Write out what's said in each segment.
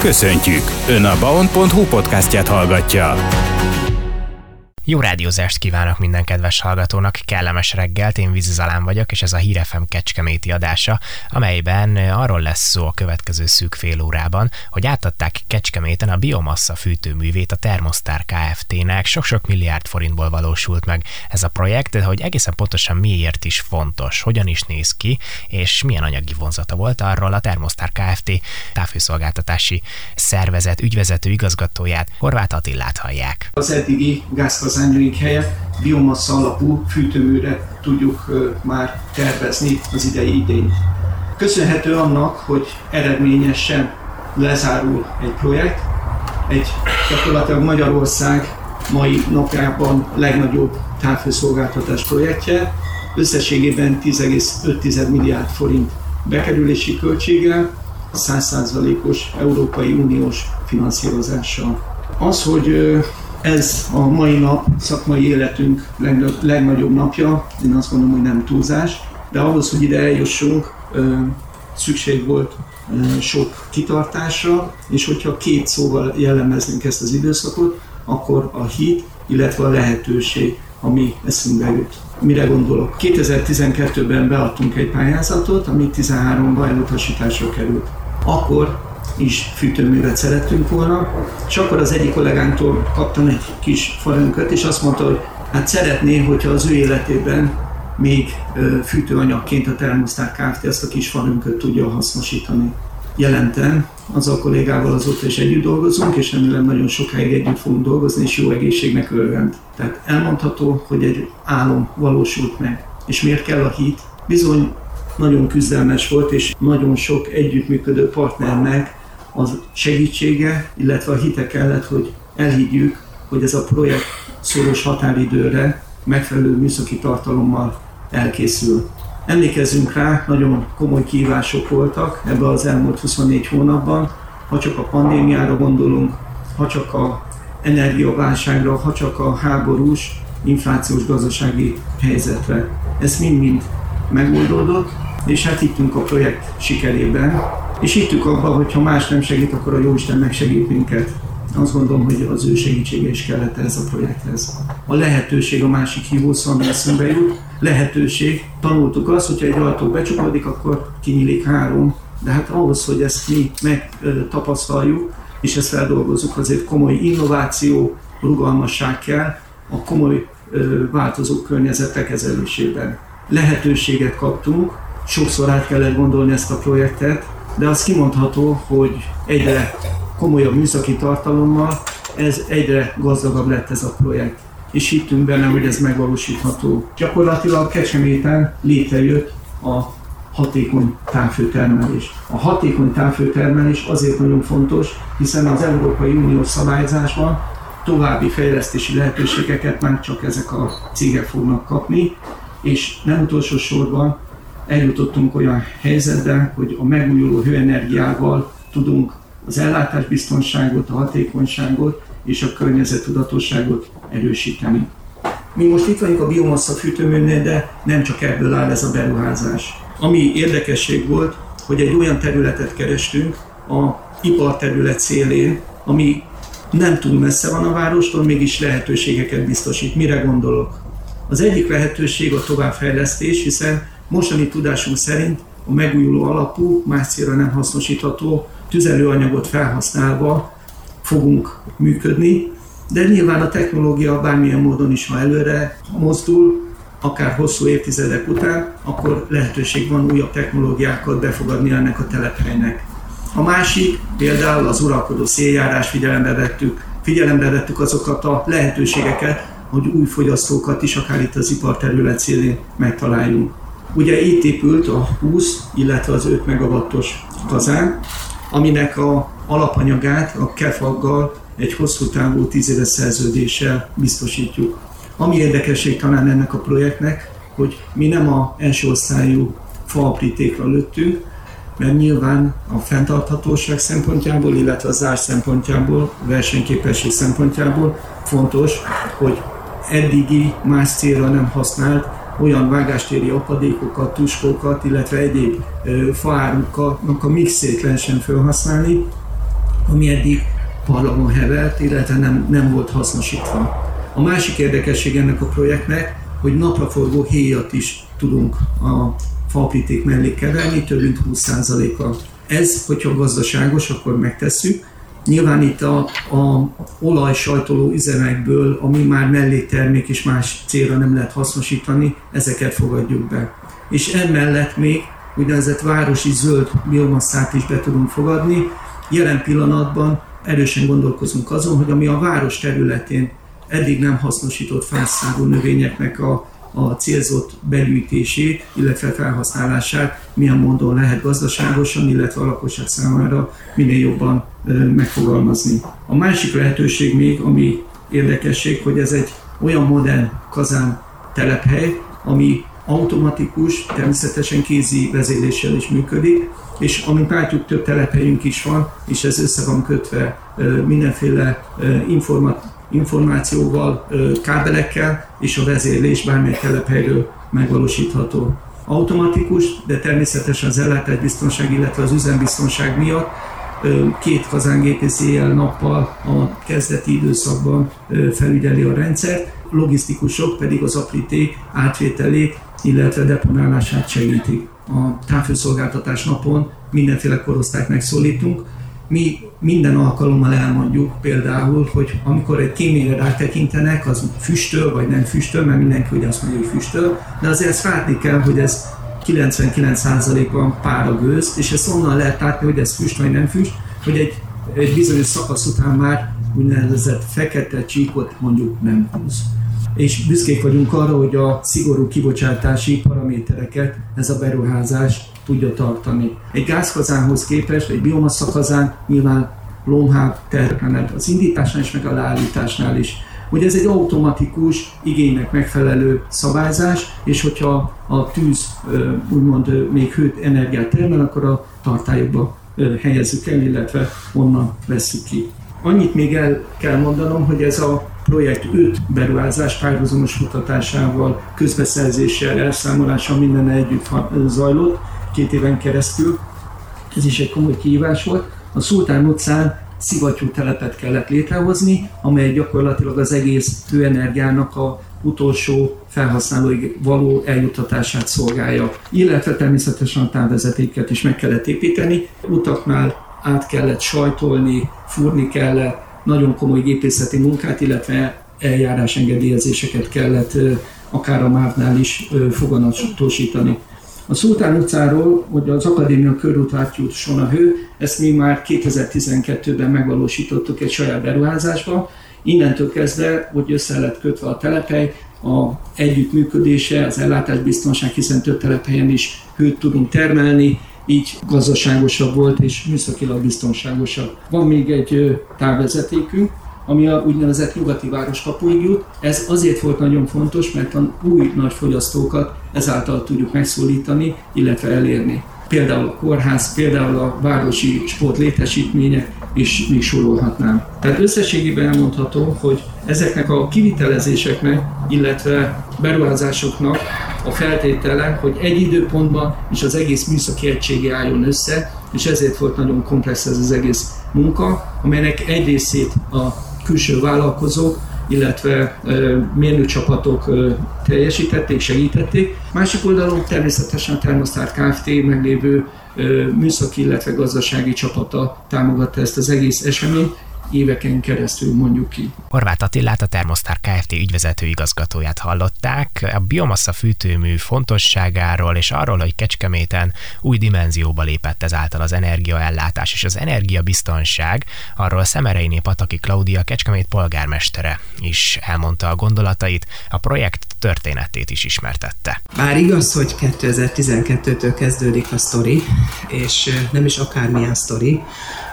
Köszöntjük! Ön a baon.hu podcastját hallgatja. Jó rádiózást kívánok minden kedves hallgatónak, kellemes reggelt, én Vízi Zalán vagyok, és ez a Hírefem Kecskeméti adása, amelyben arról lesz szó a következő szűk fél órában, hogy átadták Kecskeméten a biomassa fűtőművét a Thermostar Kft-nek, sok-sok milliárd forintból valósult meg ez a projekt, de hogy egészen pontosan miért is fontos, hogyan is néz ki, és milyen anyagi vonzata volt arról a Thermostar Kft. távfőszolgáltatási szervezet ügyvezető igazgatóját, Horváth Attillát hallják. Az eddigi gázkazán üzemanyagink helyett biomassa alapú fűtőműre tudjuk már tervezni az idei idényt. Köszönhető annak, hogy eredményesen lezárul egy projekt, egy gyakorlatilag Magyarország mai napjában legnagyobb távfőszolgáltatás projektje, összességében 10,5 milliárd forint bekerülési költséggel, 100%-os Európai Uniós finanszírozással. Az, hogy ez a mai nap szakmai életünk legnagyobb napja, én azt gondolom, hogy nem túlzás, de ahhoz, hogy ide eljussunk, szükség volt sok kitartásra, és hogyha két szóval jellemeznénk ezt az időszakot, akkor a hit, illetve a lehetőség, ami eszünkbe jut. Mire gondolok? 2012-ben beadtunk egy pályázatot, ami 13-ban elutasításra került. Akkor is fűtőművet szerettünk volna, és akkor az egyik kollégánktól kaptam egy kis farönköt, és azt mondta, hogy hát szeretné, hogyha az ő életében még fűtőanyagként a Thermostat Kft. ezt a kis farönköt tudja hasznosítani. Jelentem, azzal kollégával azóta is együtt dolgozunk, és remélem nagyon sokáig együtt fogunk dolgozni, és jó egészségnek örvend. Tehát elmondható, hogy egy álom valósult meg. És miért kell a hit? Bizony nagyon küzdelmes volt, és nagyon sok együttműködő partnernek az segítsége, illetve a hite kellett, hogy elhiggyük, hogy ez a projekt szoros határidőre megfelelő műszaki tartalommal elkészül. Emlékezzünk rá, nagyon komoly kívások voltak ebbe az elmúlt 24 hónapban, ha csak a pandémiára gondolunk, ha csak a energiaválságra, ha csak a háborús, inflációs gazdasági helyzetre. Ez mind-mind megoldódott, és hát hittünk a projekt sikerében, és hittük abban, hogy ha más nem segít, akkor a Jóisten megsegít minket. Azt gondolom, hogy az ő segítsége is kellett ez a projekthez. A lehetőség a másik hívószó, ami eszünkbe jut. Lehetőség. Tanultuk azt, hogyha egy ajtó becsukódik, akkor kinyílik három. De hát ahhoz, hogy ezt mi megtapasztaljuk, és ezt feldolgozzuk, azért komoly innováció, rugalmasság kell a komoly változó környezetek kezelésében. Lehetőséget kaptunk, sokszor át kellett gondolni ezt a projektet, de az kimondható, hogy egyre komolyabb műszaki tartalommal ez egyre gazdagabb lett ez a projekt. És hittünk benne, hogy ez megvalósítható. Gyakorlatilag Kecskeméten létrejött a hatékony távfőtermelés. A hatékony távfőtermelés azért nagyon fontos, hiszen az Európai Unió szabályzásban további fejlesztési lehetőségeket már csak ezek a cégek fognak kapni, és nem utolsó sorban eljutottunk olyan helyzetbe, hogy a megújuló hőenergiával tudunk az ellátásbiztonságot, a hatékonyságot és a környezettudatosságot erősíteni. Mi most itt vagyunk a biomassa fűtőműnél, de nem csak ebből áll ez a beruházás. Ami érdekesség volt, hogy egy olyan területet kerestünk a iparterület szélén, ami nem túl messze van a várostól, mégis lehetőségeket biztosít. Mire gondolok? Az egyik lehetőség a továbbfejlesztés, hiszen Mostani tudásunk szerint a megújuló alapú, más célra nem hasznosítható tüzelőanyagot felhasználva fogunk működni, de nyilván a technológia bármilyen módon is, ha előre mozdul, akár hosszú évtizedek után, akkor lehetőség van újabb technológiákat befogadni ennek a telephelynek. A másik például az uralkodó széljárás figyelembe vettük, figyelembe vettük azokat a lehetőségeket, hogy új fogyasztókat is akár itt az iparterület szélén megtaláljunk. Ugye itt épült a 20, illetve az 5 megawattos kazán, aminek a alapanyagát a kefaggal egy hosszú távú 10 éves szerződéssel biztosítjuk. Ami érdekesség talán ennek a projektnek, hogy mi nem a első osztályú faaprítékra lőttünk, mert nyilván a fenntarthatóság szempontjából, illetve az zár szempontjából, versenyképesség szempontjából fontos, hogy eddigi más célra nem használt olyan vágástéri apadékokat, tuskókat, illetve egyéb faáruknak a mixét lehessen felhasználni, ami eddig parlagon hevert, illetve nem, nem volt hasznosítva. A másik érdekesség ennek a projektnek, hogy napraforgó héjat is tudunk a faapríték mellé keverni, több mint 20%-a. Ez, hogyha gazdaságos, akkor megtesszük. Nyilván itt a, a olajsajtoló üzemekből, ami már melléktermék és más célra nem lehet hasznosítani, ezeket fogadjuk be. És emellett még úgynevezett városi zöld biomasszát is be tudunk fogadni. Jelen pillanatban erősen gondolkozunk azon, hogy ami a város területén eddig nem hasznosított fászárú növényeknek a, a célzott begyűjtését, illetve felhasználását milyen módon lehet gazdaságosan, illetve a lakosság számára minél jobban megfogalmazni. A másik lehetőség még, ami érdekesség, hogy ez egy olyan modern kazán telephely, ami automatikus, természetesen kézi vezéléssel is működik, és amint látjuk, több telephelyünk is van, és ez össze van kötve mindenféle információval, kábelekkel, és a vezérlés bármely telephelyről megvalósítható. Automatikus, de természetesen az ellátásbiztonság, illetve az üzembiztonság miatt két kazángépész éjjel-nappal a kezdeti időszakban felügyeli a rendszert, logisztikusok pedig az apríték átvételét, illetve deponálását segítik. A távfőszolgáltatás napon mindenféle korosztályt megszólítunk, mi minden alkalommal elmondjuk például, hogy amikor egy kéményre rátekintenek, az füstöl vagy nem füstöl, mert mindenki ugye azt mondja, hogy füstöl, de azért ezt látni kell, hogy ez 99%-ban pára gőz, és ezt onnan lehet látni, hogy ez füst vagy nem füst, hogy egy, egy bizonyos szakasz után már úgynevezett fekete csíkot mondjuk nem húz. És büszkék vagyunk arra, hogy a szigorú kibocsátási paramétereket ez a beruházás tudja tartani. Egy gázkazánhoz képest egy biomassa kazán nyilván lomhább terhelhet az indításnál és meg a leállításnál is. Hogy ez egy automatikus, igénynek megfelelő szabályzás, és hogyha a tűz úgymond még hőt energiát termel, akkor a tartályokba helyezzük el, illetve onnan veszük ki. Annyit még el kell mondanom, hogy ez a projekt 5 beruházás párhuzamos kutatásával, közbeszerzéssel, elszámolással minden együtt zajlott két éven keresztül. Ez is egy komoly kihívás volt. A Szultán utcán szivattyú telepet kellett létrehozni, amely gyakorlatilag az egész hőenergiának a utolsó felhasználóig való eljutatását szolgálja. Illetve természetesen a távvezetéket is meg kellett építeni. Utaknál át kellett sajtolni, fúrni kellett, nagyon komoly gépészeti munkát, illetve eljárásengedélyezéseket kellett akár a mávnál is foganatosítani. A Szultán utcáról, hogy az Akadémia körút átjusson a hő, ezt mi már 2012-ben megvalósítottuk egy saját beruházásba. Innentől kezdve, hogy össze lett kötve a telepely, a együttműködése, az ellátásbiztonság, hiszen több telephelyen is hőt tudunk termelni, így gazdaságosabb volt és műszakilag biztonságosabb. Van még egy távvezetékünk, ami a úgynevezett nyugati városkapuig jut. Ez azért volt nagyon fontos, mert a új nagy fogyasztókat ezáltal tudjuk megszólítani, illetve elérni. Például a kórház, például a városi sport létesítmények, és még sorolhatnám. Tehát összességében elmondható, hogy ezeknek a kivitelezéseknek, illetve beruházásoknak a feltétele, hogy egy időpontban is az egész műszaki egysége álljon össze, és ezért volt nagyon komplex ez az egész munka, amelynek egy részét a külső vállalkozók, illetve mérnökcsapatok teljesítették, segítették. Másik oldalon természetesen a Thermostat Kft. meglévő műszaki, illetve gazdasági csapata támogatta ezt az egész eseményt, éveken keresztül mondjuk ki. Horváth Attilát, a Thermostar Kft. ügyvezető igazgatóját hallották. A biomassa fűtőmű fontosságáról és arról, hogy Kecskeméten új dimenzióba lépett ezáltal az energiaellátás és az energiabiztonság, arról Szemereiné Pataki Klaudia Kecskemét polgármestere is elmondta a gondolatait, a projekt történetét is ismertette. Bár igaz, hogy 2012-től kezdődik a sztori, és nem is akármilyen sztori,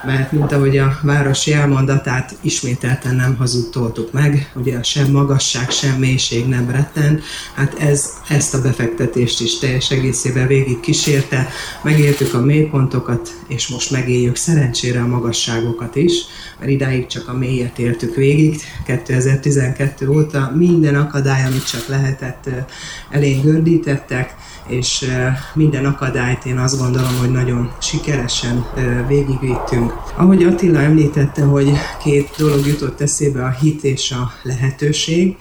mert mint ahogy a városi elmondatát ismételten nem hazudtoltuk meg, ugye sem magasság, sem mélység nem retten, hát ez ezt a befektetést is teljes egészében végig kísérte, megéltük a mélypontokat, és most megéljük szerencsére a magasságokat is, mert idáig csak a mélyet éltük végig, 2012 óta minden akadály, amit csak lehetett, elén gördítettek, és minden akadályt én azt gondolom, hogy nagyon sikeresen végigvittünk. Ahogy Attila említette, hogy két dolog jutott eszébe, a hit és a lehetőség,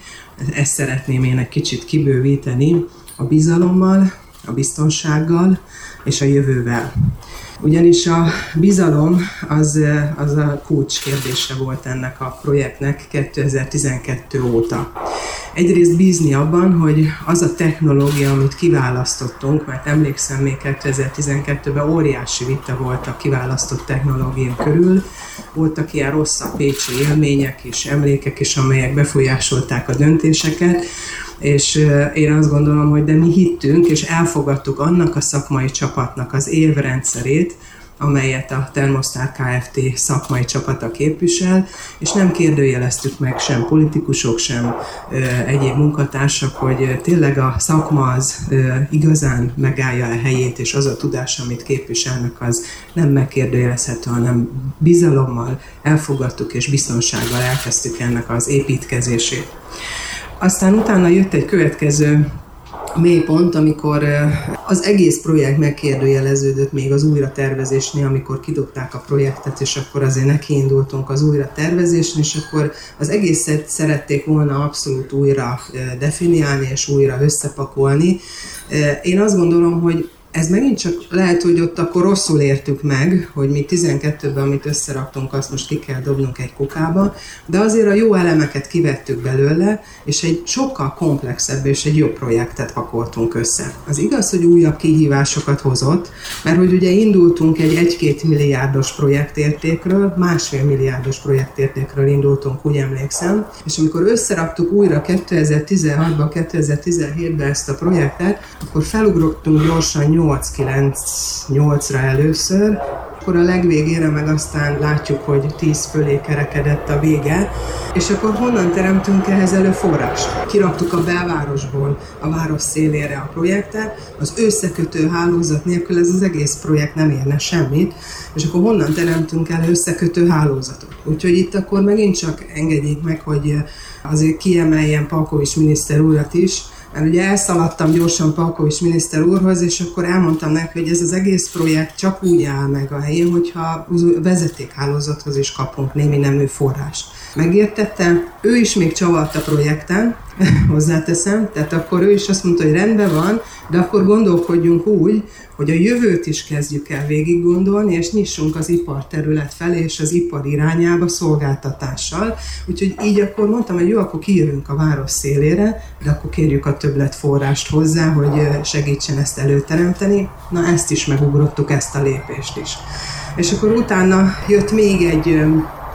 ezt szeretném én egy kicsit kibővíteni, a bizalommal, a biztonsággal és a jövővel. Ugyanis a bizalom az, az a kulcs kérdése volt ennek a projektnek 2012 óta. Egyrészt bízni abban, hogy az a technológia, amit kiválasztottunk, mert emlékszem még 2012-ben óriási vita volt a kiválasztott technológia körül, voltak ilyen rosszabb pécsi élmények és emlékek is, amelyek befolyásolták a döntéseket, és én azt gondolom, hogy de mi hittünk, és elfogadtuk annak a szakmai csapatnak az évrendszerét, amelyet a Thermostar Kft. szakmai csapata képvisel, és nem kérdőjeleztük meg sem politikusok, sem ö, egyéb munkatársak, hogy tényleg a szakma az ö, igazán megállja a helyét, és az a tudás, amit képviselnek, az nem megkérdőjelezhető, hanem bizalommal elfogadtuk, és biztonsággal elkezdtük ennek az építkezését. Aztán utána jött egy következő mélypont, amikor az egész projekt megkérdőjeleződött még az újra tervezésnél, amikor kidobták a projektet, és akkor azért nekiindultunk az újra tervezésnél, és akkor az egészet szerették volna abszolút újra definiálni és újra összepakolni. Én azt gondolom, hogy ez megint csak lehet, hogy ott akkor rosszul értük meg, hogy mi 12-ben, amit összeraktunk, azt most ki kell dobnunk egy kukába, de azért a jó elemeket kivettük belőle, és egy sokkal komplexebb és egy jobb projektet pakoltunk össze. Az igaz, hogy újabb kihívásokat hozott, mert hogy ugye indultunk egy 1-2 milliárdos projektértékről, másfél milliárdos projektértékről indultunk, úgy emlékszem, és amikor összeraktuk újra 2016-ban, 2017-ben ezt a projektet, akkor felugrottunk gyorsan 8-9-8-ra először, akkor a legvégére meg aztán látjuk, hogy 10 fölé kerekedett a vége, és akkor honnan teremtünk ehhez előforrást? Kiraktuk a belvárosból a város szélére a projektet, az összekötő hálózat nélkül ez az egész projekt nem érne semmit, és akkor honnan teremtünk el összekötő hálózatot? Úgyhogy itt akkor megint csak engedjék meg, hogy azért kiemeljem Palkovics miniszter urat is, mert ugye elszaladtam gyorsan Palkovics miniszter úrhoz, és akkor elmondtam neki, hogy ez az egész projekt csak úgy áll meg a helyén, hogyha vezetékhálózathoz is kapunk némi nemű forrást. Megértette, ő is még csavart a projekten, hozzáteszem, tehát akkor ő is azt mondta, hogy rendben van, de akkor gondolkodjunk úgy, hogy a jövőt is kezdjük el végig gondolni, és nyissunk az iparterület felé, és az ipar irányába szolgáltatással. Úgyhogy így akkor mondtam, hogy jó, akkor kijövünk a város szélére, de akkor kérjük a többletforrást hozzá, hogy segítsen ezt előteremteni. Na ezt is megugrottuk, ezt a lépést is. És akkor utána jött még egy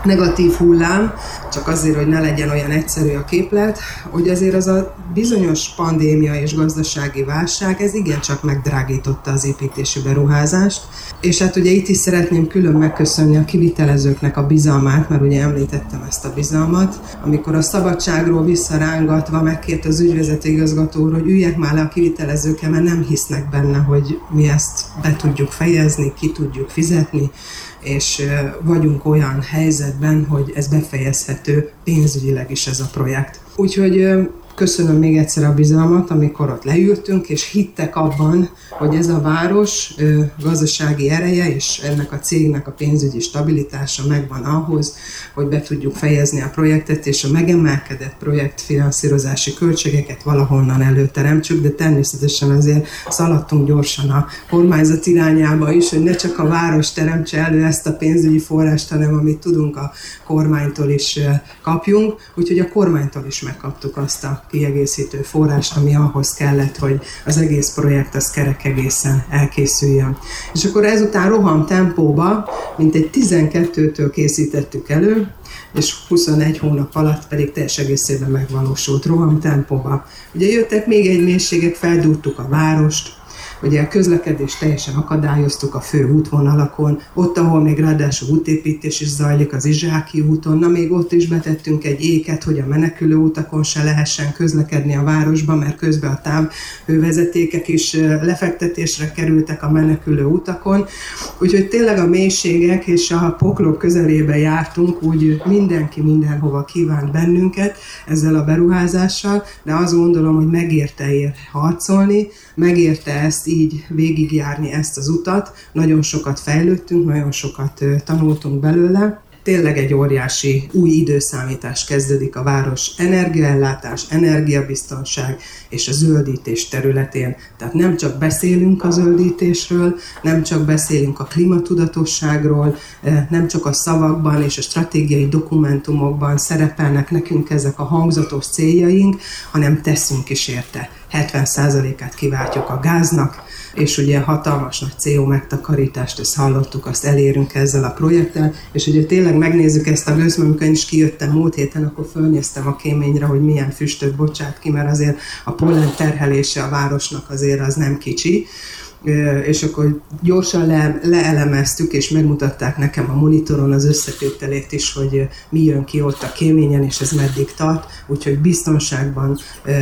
negatív hullám, csak azért, hogy ne legyen olyan egyszerű a képlet, hogy azért az a bizonyos pandémia és gazdasági válság, ez igencsak megdrágította az építési beruházást, és hát ugye itt is szeretném külön megköszönni a kivitelezőknek a bizalmát, mert ugye említettem ezt a bizalmat, amikor a szabadságról visszarángatva megkért az ügyvezető igazgató hogy üljek már le a kivitelezőkkel, mert nem hisznek benne, hogy mi ezt be tudjuk fejezni, ki tudjuk fizetni, és vagyunk olyan helyzetben, hogy ez befejezhető pénzügyileg is ez a projekt. Úgyhogy köszönöm még egyszer a bizalmat, amikor ott leültünk, és hittek abban, hogy ez a város gazdasági ereje, és ennek a cégnek a pénzügyi stabilitása megvan ahhoz, hogy be tudjuk fejezni a projektet, és a megemelkedett projektfinanszírozási költségeket valahonnan előteremtsük, de természetesen azért szaladtunk gyorsan a kormányzat irányába is, hogy ne csak a város teremtse elő ezt a pénzügyi forrást, hanem amit tudunk a kormánytól is kapjunk, úgyhogy a kormánytól is megkaptuk azt a kiegészítő forrást, ami ahhoz kellett, hogy az egész projekt az kerek egészen elkészüljön. És akkor ezután roham tempóba, mint egy 12-től készítettük elő, és 21 hónap alatt pedig teljes egészében megvalósult roham tempóba. Ugye jöttek még egy mélységek, feldúrtuk a várost, Ugye a közlekedést teljesen akadályoztuk a fő útvonalakon, ott, ahol még ráadásul útépítés is zajlik, az Izsáki úton, na még ott is betettünk egy éket, hogy a menekülő utakon se lehessen közlekedni a városba, mert közben a távhővezetékek is lefektetésre kerültek a menekülő utakon. Úgyhogy tényleg a mélységek és a poklok közelébe jártunk, úgy mindenki mindenhova kívánt bennünket ezzel a beruházással, de azt gondolom, hogy megérte ér harcolni, megérte ezt így végigjárni ezt az utat, nagyon sokat fejlődtünk, nagyon sokat tanultunk belőle, tényleg egy óriási új időszámítás kezdődik a város energiaellátás, energiabiztonság és a zöldítés területén. Tehát nem csak beszélünk a zöldítésről, nem csak beszélünk a klímatudatosságról, nem csak a szavakban és a stratégiai dokumentumokban szerepelnek nekünk ezek a hangzatos céljaink, hanem teszünk is érte. 70%-át kiváltjuk a gáznak, és ugye hatalmas nagy CO megtakarítást, ezt hallottuk, azt elérünk ezzel a projekttel, és ugye tényleg megnézzük ezt a gőzt, amikor én is kijöttem múlt héten, akkor fölnéztem a kéményre, hogy milyen füstöt bocsát ki, mert azért a pollen terhelése a városnak azért az nem kicsi, és akkor gyorsan le, leelemeztük, és megmutatták nekem a monitoron az összetételét is, hogy mi jön ki ott a kéményen, és ez meddig tart, úgyhogy biztonságban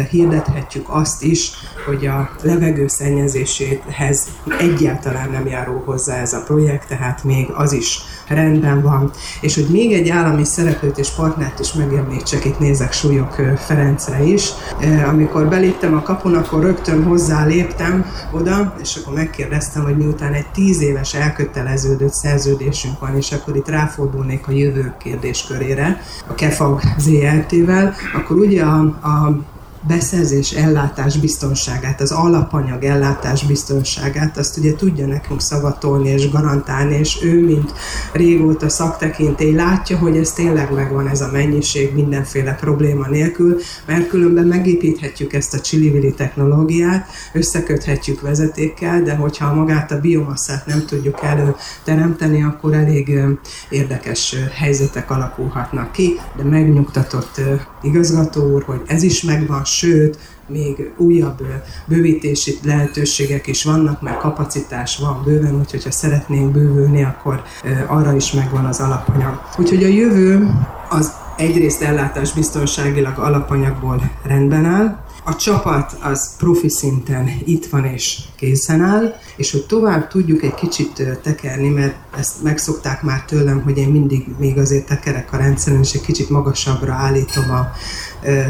hirdethetjük azt is, hogy a levegő szennyezéséhez egyáltalán nem járó hozzá ez a projekt, tehát még az is rendben van. És hogy még egy állami szereplőt és partnert is megemlítsek, itt nézek Súlyok Ferencre is. Amikor beléptem a kapun, akkor rögtön hozzá léptem oda, és akkor megkérdeztem, hogy miután egy tíz éves elköteleződött szerződésünk van, és akkor itt ráfordulnék a jövő kérdéskörére, a KEFAG ZRT-vel, akkor ugye a, a beszerzés ellátás biztonságát, az alapanyag ellátás biztonságát, azt ugye tudja nekünk szavatolni és garantálni, és ő, mint régóta szaktekintély látja, hogy ez tényleg megvan ez a mennyiség mindenféle probléma nélkül, mert különben megépíthetjük ezt a csillivili technológiát, összeköthetjük vezetékkel, de hogyha magát a biomasszát nem tudjuk előteremteni, akkor elég érdekes helyzetek alakulhatnak ki, de megnyugtatott igazgató úr, hogy ez is megvan, sőt, még újabb bővítési lehetőségek is vannak, mert kapacitás van bőven, úgyhogy ha szeretnénk bővülni, akkor arra is megvan az alapanyag. Úgyhogy a jövő az egyrészt ellátás biztonságilag alapanyagból rendben áll, a csapat az profi szinten itt van és készen áll, és hogy tovább tudjuk egy kicsit tekerni, mert ezt megszokták már tőlem, hogy én mindig még azért tekerek a rendszeren, és egy kicsit magasabbra állítom a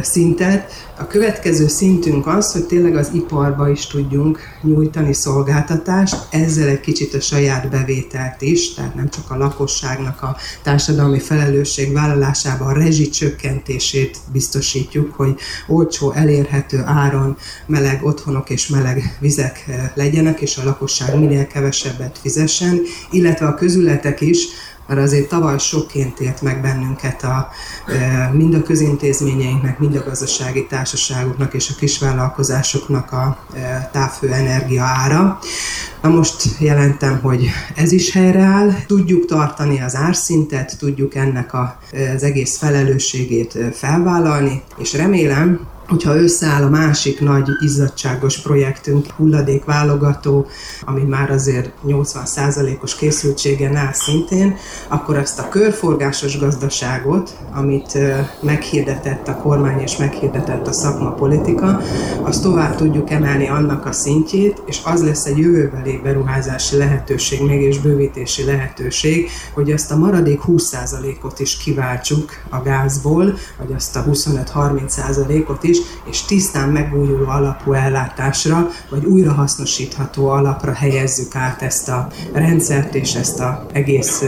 szintet. A következő szintünk az, hogy tényleg az iparba is tudjunk nyújtani szolgáltatást, ezzel egy kicsit a saját bevételt is, tehát nem csak a lakosságnak a társadalmi felelősség vállalásába a rezsi csökkentését biztosítjuk, hogy olcsó, elérhető áron meleg otthonok és meleg vizek legyenek, és a lakosság minél kevesebbet fizessen, illetve a közületek is mert azért tavaly sokként ért meg bennünket a, mind a közintézményeinknek, mind a gazdasági társaságoknak és a kisvállalkozásoknak a távfő energia ára. Na most jelentem, hogy ez is helyreáll, tudjuk tartani az árszintet, tudjuk ennek a, az egész felelősségét felvállalni, és remélem, hogyha összeáll a másik nagy izzadságos projektünk, hulladékválogató, ami már azért 80%-os készültségen áll szintén, akkor azt a körforgásos gazdaságot, amit meghirdetett a kormány és meghirdetett a szakmapolitika, azt tovább tudjuk emelni annak a szintjét, és az lesz egy jövőbeli beruházási lehetőség, mégis bővítési lehetőség, hogy azt a maradék 20%-ot is kiváltsuk a gázból, vagy azt a 25-30%-ot is, és tisztán megújuló alapú ellátásra, vagy újrahasznosítható alapra helyezzük át ezt a rendszert és ezt a egész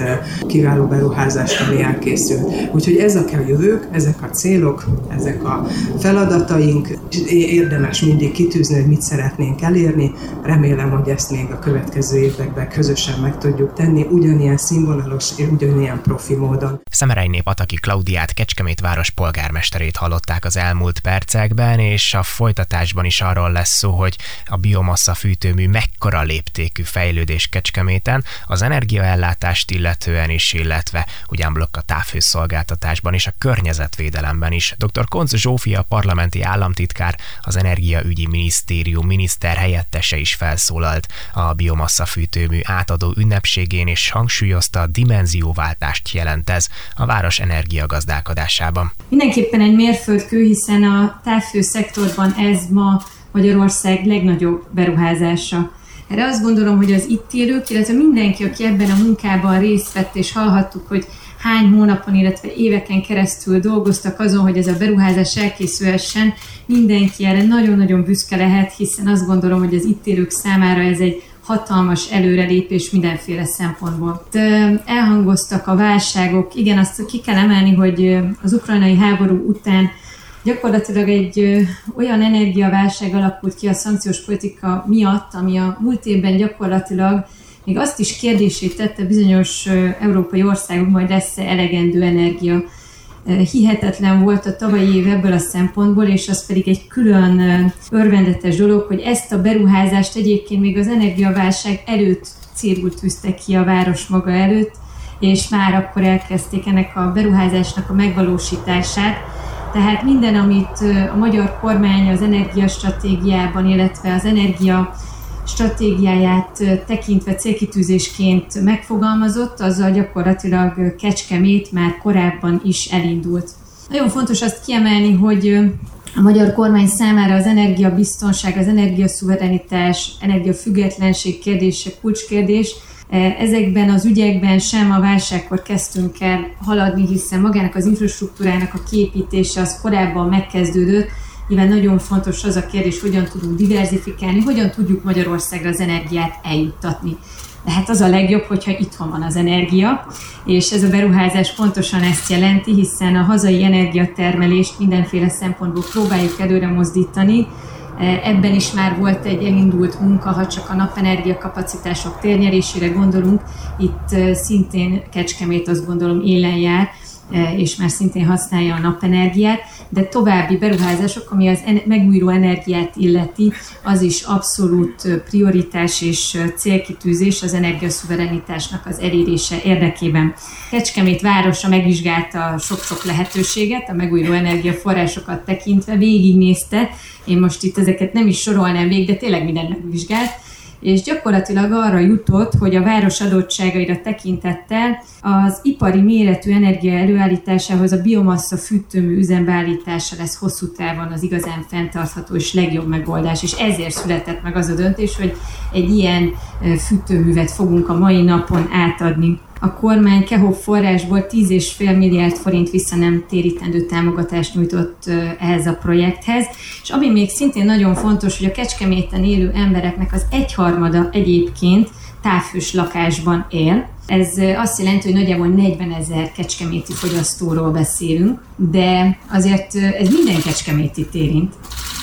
kiváló beruházást, ami elkészült. Úgyhogy ezek a jövők, ezek a célok, ezek a feladataink, érdemes mindig kitűzni, hogy mit szeretnénk elérni. Remélem, hogy ezt még a következő években közösen meg tudjuk tenni, ugyanilyen színvonalos és ugyanilyen profi módon. Szemerej nép Ataki Klaudiát Kecskemét város polgármesterét hallották az elmúlt percek részletekben, és a folytatásban is arról lesz szó, hogy a biomassa fűtőmű mekkora léptékű fejlődés Kecskeméten, az energiaellátást illetően is, illetve ugyanblokk a távhőszolgáltatásban és a környezetvédelemben is. Dr. Konz Zsófia, parlamenti államtitkár, az Energiaügyi Minisztérium miniszter helyettese is felszólalt a biomassa fűtőmű átadó ünnepségén, és hangsúlyozta a dimenzióváltást jelent ez a város energiagazdálkodásában. Mindenképpen egy mérföldkő, hiszen a távfő szektorban ez ma Magyarország legnagyobb beruházása. Erre azt gondolom, hogy az itt élők, illetve mindenki, aki ebben a munkában részt vett, és hallhattuk, hogy hány hónapon, illetve éveken keresztül dolgoztak azon, hogy ez a beruházás elkészülhessen, mindenki erre nagyon-nagyon büszke lehet, hiszen azt gondolom, hogy az itt élők számára ez egy hatalmas előrelépés mindenféle szempontból. Elhangoztak a válságok, igen, azt ki kell emelni, hogy az ukrajnai háború után gyakorlatilag egy olyan energiaválság alakult ki a szankciós politika miatt, ami a múlt évben gyakorlatilag még azt is kérdését tette bizonyos európai országok, majd lesz-e elegendő energia. Hihetetlen volt a tavalyi év ebből a szempontból, és az pedig egy külön örvendetes dolog, hogy ezt a beruházást egyébként még az energiaválság előtt célul tűzte ki a város maga előtt, és már akkor elkezdték ennek a beruházásnak a megvalósítását. Tehát minden, amit a magyar kormány az energiastratégiában, illetve az energia stratégiáját tekintve célkitűzésként megfogalmazott, azzal gyakorlatilag Kecskemét már korábban is elindult. Nagyon fontos azt kiemelni, hogy a magyar kormány számára az energiabiztonság, az energiaszuverenitás, energiafüggetlenség kérdése kulcskérdés. Ezekben az ügyekben sem a válságkor kezdtünk el haladni, hiszen magának az infrastruktúrának a kiépítése az korábban megkezdődött, Nyilván nagyon fontos az a kérdés, hogyan tudunk diversifikálni, hogyan tudjuk Magyarországra az energiát eljuttatni. De hát az a legjobb, hogyha itthon van az energia, és ez a beruházás pontosan ezt jelenti, hiszen a hazai energiatermelést mindenféle szempontból próbáljuk előre mozdítani, Ebben is már volt egy elindult munka, ha csak a napenergia kapacitások térnyerésére gondolunk. Itt szintén Kecskemét azt gondolom élen jár, és már szintén használja a napenergiát de további beruházások, ami az megújuló energiát illeti, az is abszolút prioritás és célkitűzés az energiaszuverenitásnak az elérése érdekében. Kecskemét városa megvizsgálta sok-sok lehetőséget, a megújuló energiaforrásokat tekintve, végignézte, én most itt ezeket nem is sorolnám végig, de tényleg mindent megvizsgált, és gyakorlatilag arra jutott, hogy a város adottságaira tekintettel az ipari méretű energia előállításához a biomassa fűtőmű üzembeállítása lesz hosszú távon az igazán fenntartható és legjobb megoldás, és ezért született meg az a döntés, hogy egy ilyen fűtőművet fogunk a mai napon átadni a kormány KEHOP forrásból 10,5 milliárd forint vissza nem térítendő támogatást nyújtott ehhez a projekthez, és ami még szintén nagyon fontos, hogy a Kecskeméten élő embereknek az egyharmada egyébként távhős lakásban él. Ez azt jelenti, hogy nagyjából 40 ezer kecskeméti fogyasztóról beszélünk, de azért ez minden kecskeméti érint,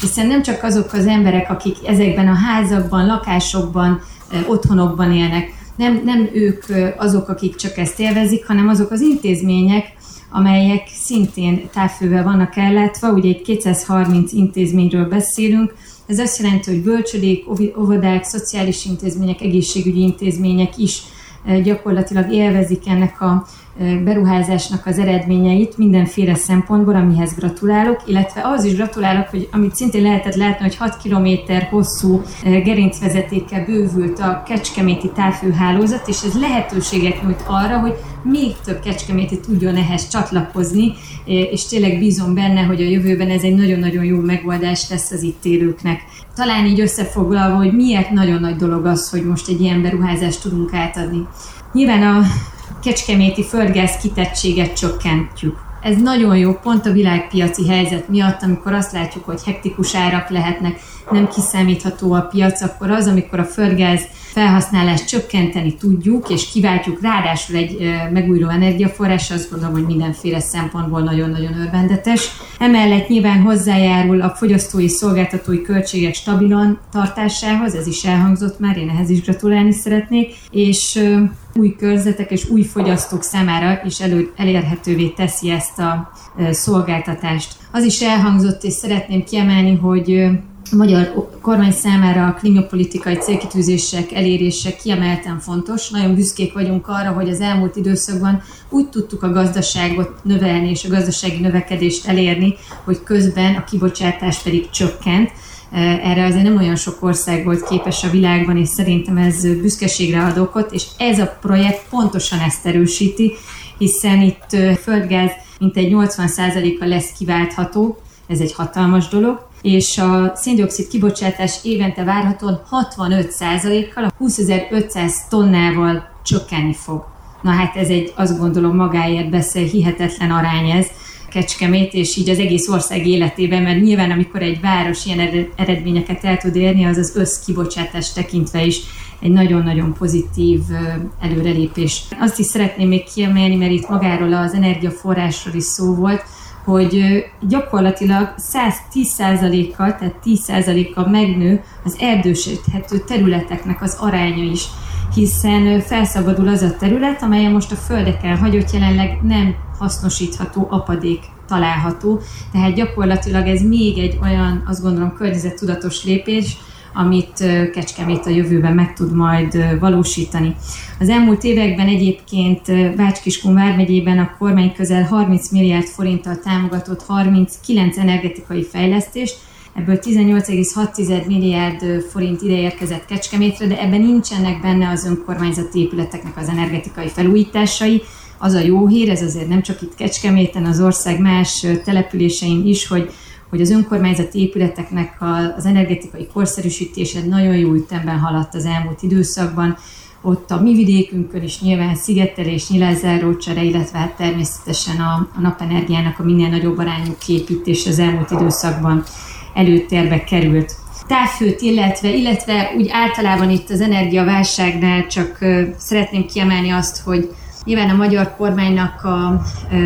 hiszen nem csak azok az emberek, akik ezekben a házakban, lakásokban, otthonokban élnek, nem, nem ők azok, akik csak ezt élvezik, hanem azok az intézmények, amelyek szintén távfővel vannak ellátva, ugye egy 230 intézményről beszélünk, ez azt jelenti, hogy bölcsödék, óvodák, szociális intézmények, egészségügyi intézmények is gyakorlatilag élvezik ennek a beruházásnak az eredményeit mindenféle szempontból, amihez gratulálok, illetve az is gratulálok, hogy amit szintén lehetett látni, hogy 6 km hosszú gerincvezetékkel bővült a kecskeméti távfőhálózat, és ez lehetőséget nyújt arra, hogy még több kecskeméti tudjon ehhez csatlakozni, és tényleg bízom benne, hogy a jövőben ez egy nagyon-nagyon jó megoldás lesz az itt élőknek. Talán így összefoglalva, hogy miért nagyon nagy dolog az, hogy most egy ilyen beruházást tudunk átadni. Nyilván a kecskeméti földgáz kitettséget csökkentjük. Ez nagyon jó, pont a világpiaci helyzet miatt, amikor azt látjuk, hogy hektikus árak lehetnek, nem kiszámítható a piac, akkor az, amikor a földgáz felhasználást csökkenteni tudjuk, és kiváltjuk ráadásul egy megújuló energiaforrás, azt gondolom, hogy mindenféle szempontból nagyon-nagyon örvendetes. Emellett nyilván hozzájárul a fogyasztói szolgáltatói költségek stabilan tartásához, ez is elhangzott már, én ehhez is gratulálni szeretnék, és új körzetek és új fogyasztók számára is elő, elérhetővé teszi ezt a szolgáltatást. Az is elhangzott, és szeretném kiemelni, hogy a magyar kormány számára a klímapolitikai célkitűzések elérése kiemelten fontos. Nagyon büszkék vagyunk arra, hogy az elmúlt időszakban úgy tudtuk a gazdaságot növelni és a gazdasági növekedést elérni, hogy közben a kibocsátás pedig csökkent. Erre azért nem olyan sok ország volt képes a világban, és szerintem ez büszkeségre ad okot, és ez a projekt pontosan ezt erősíti, hiszen itt földgáz mintegy 80%-a lesz kiváltható, ez egy hatalmas dolog, és a széndiokszid kibocsátás évente várhatóan 65%-kal, a 20.500 tonnával csökkenni fog. Na hát ez egy, azt gondolom magáért beszél, hihetetlen arány ez, Kecskemét, és így az egész ország életében, mert nyilván amikor egy város ilyen eredményeket el tud érni, az az összkibocsátás tekintve is egy nagyon-nagyon pozitív előrelépés. Azt is szeretném még kiemelni, mert itt magáról az energiaforrásról is szó volt, hogy gyakorlatilag 110%-kal, tehát 10%-kal megnő az erdősíthető területeknek az aránya is, hiszen felszabadul az a terület, amelyen most a földeken hagyott jelenleg nem hasznosítható apadék található, tehát gyakorlatilag ez még egy olyan, azt gondolom, környezettudatos lépés, amit Kecskemét a jövőben meg tud majd valósítani. Az elmúlt években egyébként Bács-Kiskun vármegyében a kormány közel 30 milliárd forinttal támogatott 39 energetikai fejlesztést, ebből 18,6 milliárd forint ide érkezett Kecskemétre, de ebben nincsenek benne az önkormányzati épületeknek az energetikai felújításai. Az a jó hír, ez azért nem csak itt Kecskeméten, az ország más településein is, hogy hogy az önkormányzati épületeknek az energetikai korszerűsítése nagyon jó ütemben haladt az elmúlt időszakban. Ott a mi vidékünkön is nyilván szigetelés, nyilázárócsere, illetve hát természetesen a, a napenergiának a minél nagyobb arányú képítés az elmúlt időszakban előtérbe került távfőt, illetve, illetve úgy általában itt az energiaválságnál csak szeretném kiemelni azt, hogy Nyilván a magyar kormánynak a e,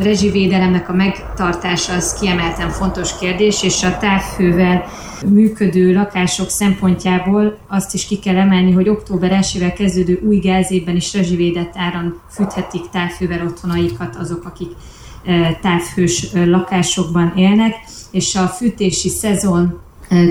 rezsivédelemnek a megtartása az kiemelten fontos kérdés, és a távfővel működő lakások szempontjából azt is ki kell emelni, hogy október 1 kezdődő új gázében is rezsivédett áron fűthetik távfővel otthonaikat azok, akik távhős lakásokban élnek, és a fűtési szezon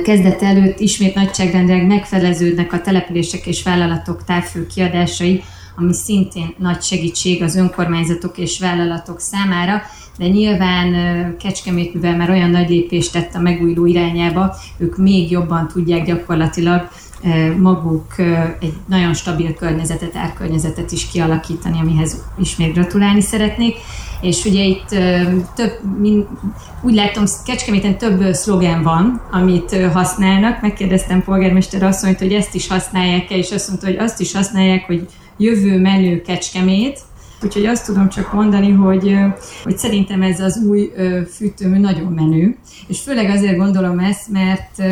kezdet előtt ismét nagyságrendileg megfeleződnek a települések és vállalatok távfő kiadásai, ami szintén nagy segítség az önkormányzatok és vállalatok számára, de nyilván Kecskemét, mivel már olyan nagy lépést tett a megújuló irányába, ők még jobban tudják gyakorlatilag maguk egy nagyon stabil környezetet, árkörnyezetet is kialakítani, amihez ismét gratulálni szeretnék. És ugye itt több, mind, úgy látom, Kecskeméten több szlogen van, amit használnak. Megkérdeztem polgármester asszonyt, hogy ezt is használják-e, és azt mondta, hogy azt is használják, hogy jövő menő Kecskemét, Úgyhogy azt tudom csak mondani, hogy, hogy szerintem ez az új fűtőmű nagyon menő, és főleg azért gondolom ezt, mert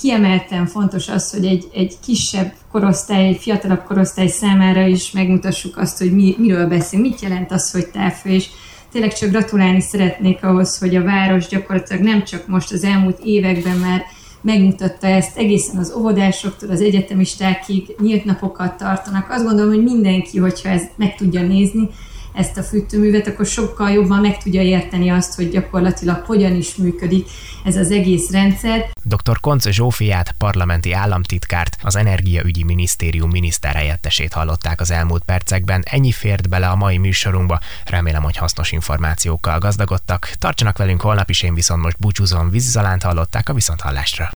kiemelten fontos az, hogy egy, egy kisebb korosztály, egy fiatalabb korosztály számára is megmutassuk azt, hogy mi, miről beszélünk, mit jelent az, hogy távfő, és tényleg csak gratulálni szeretnék ahhoz, hogy a város gyakorlatilag nem csak most az elmúlt években már megmutatta ezt egészen az óvodásoktól az egyetemistákig nyílt napokat tartanak. Azt gondolom, hogy mindenki, hogyha ezt meg tudja nézni, ezt a fűtőművet, akkor sokkal jobban meg tudja érteni azt, hogy gyakorlatilag hogyan is működik ez az egész rendszer. Dr. Konc Zsófiát, parlamenti államtitkárt, az Energiaügyi Minisztérium miniszterhelyettesét hallották az elmúlt percekben. Ennyi fért bele a mai műsorunkba. Remélem, hogy hasznos információkkal gazdagodtak. Tartsanak velünk holnap is, én viszont most búcsúzom. Vízizalánt hallották a viszonthallásra.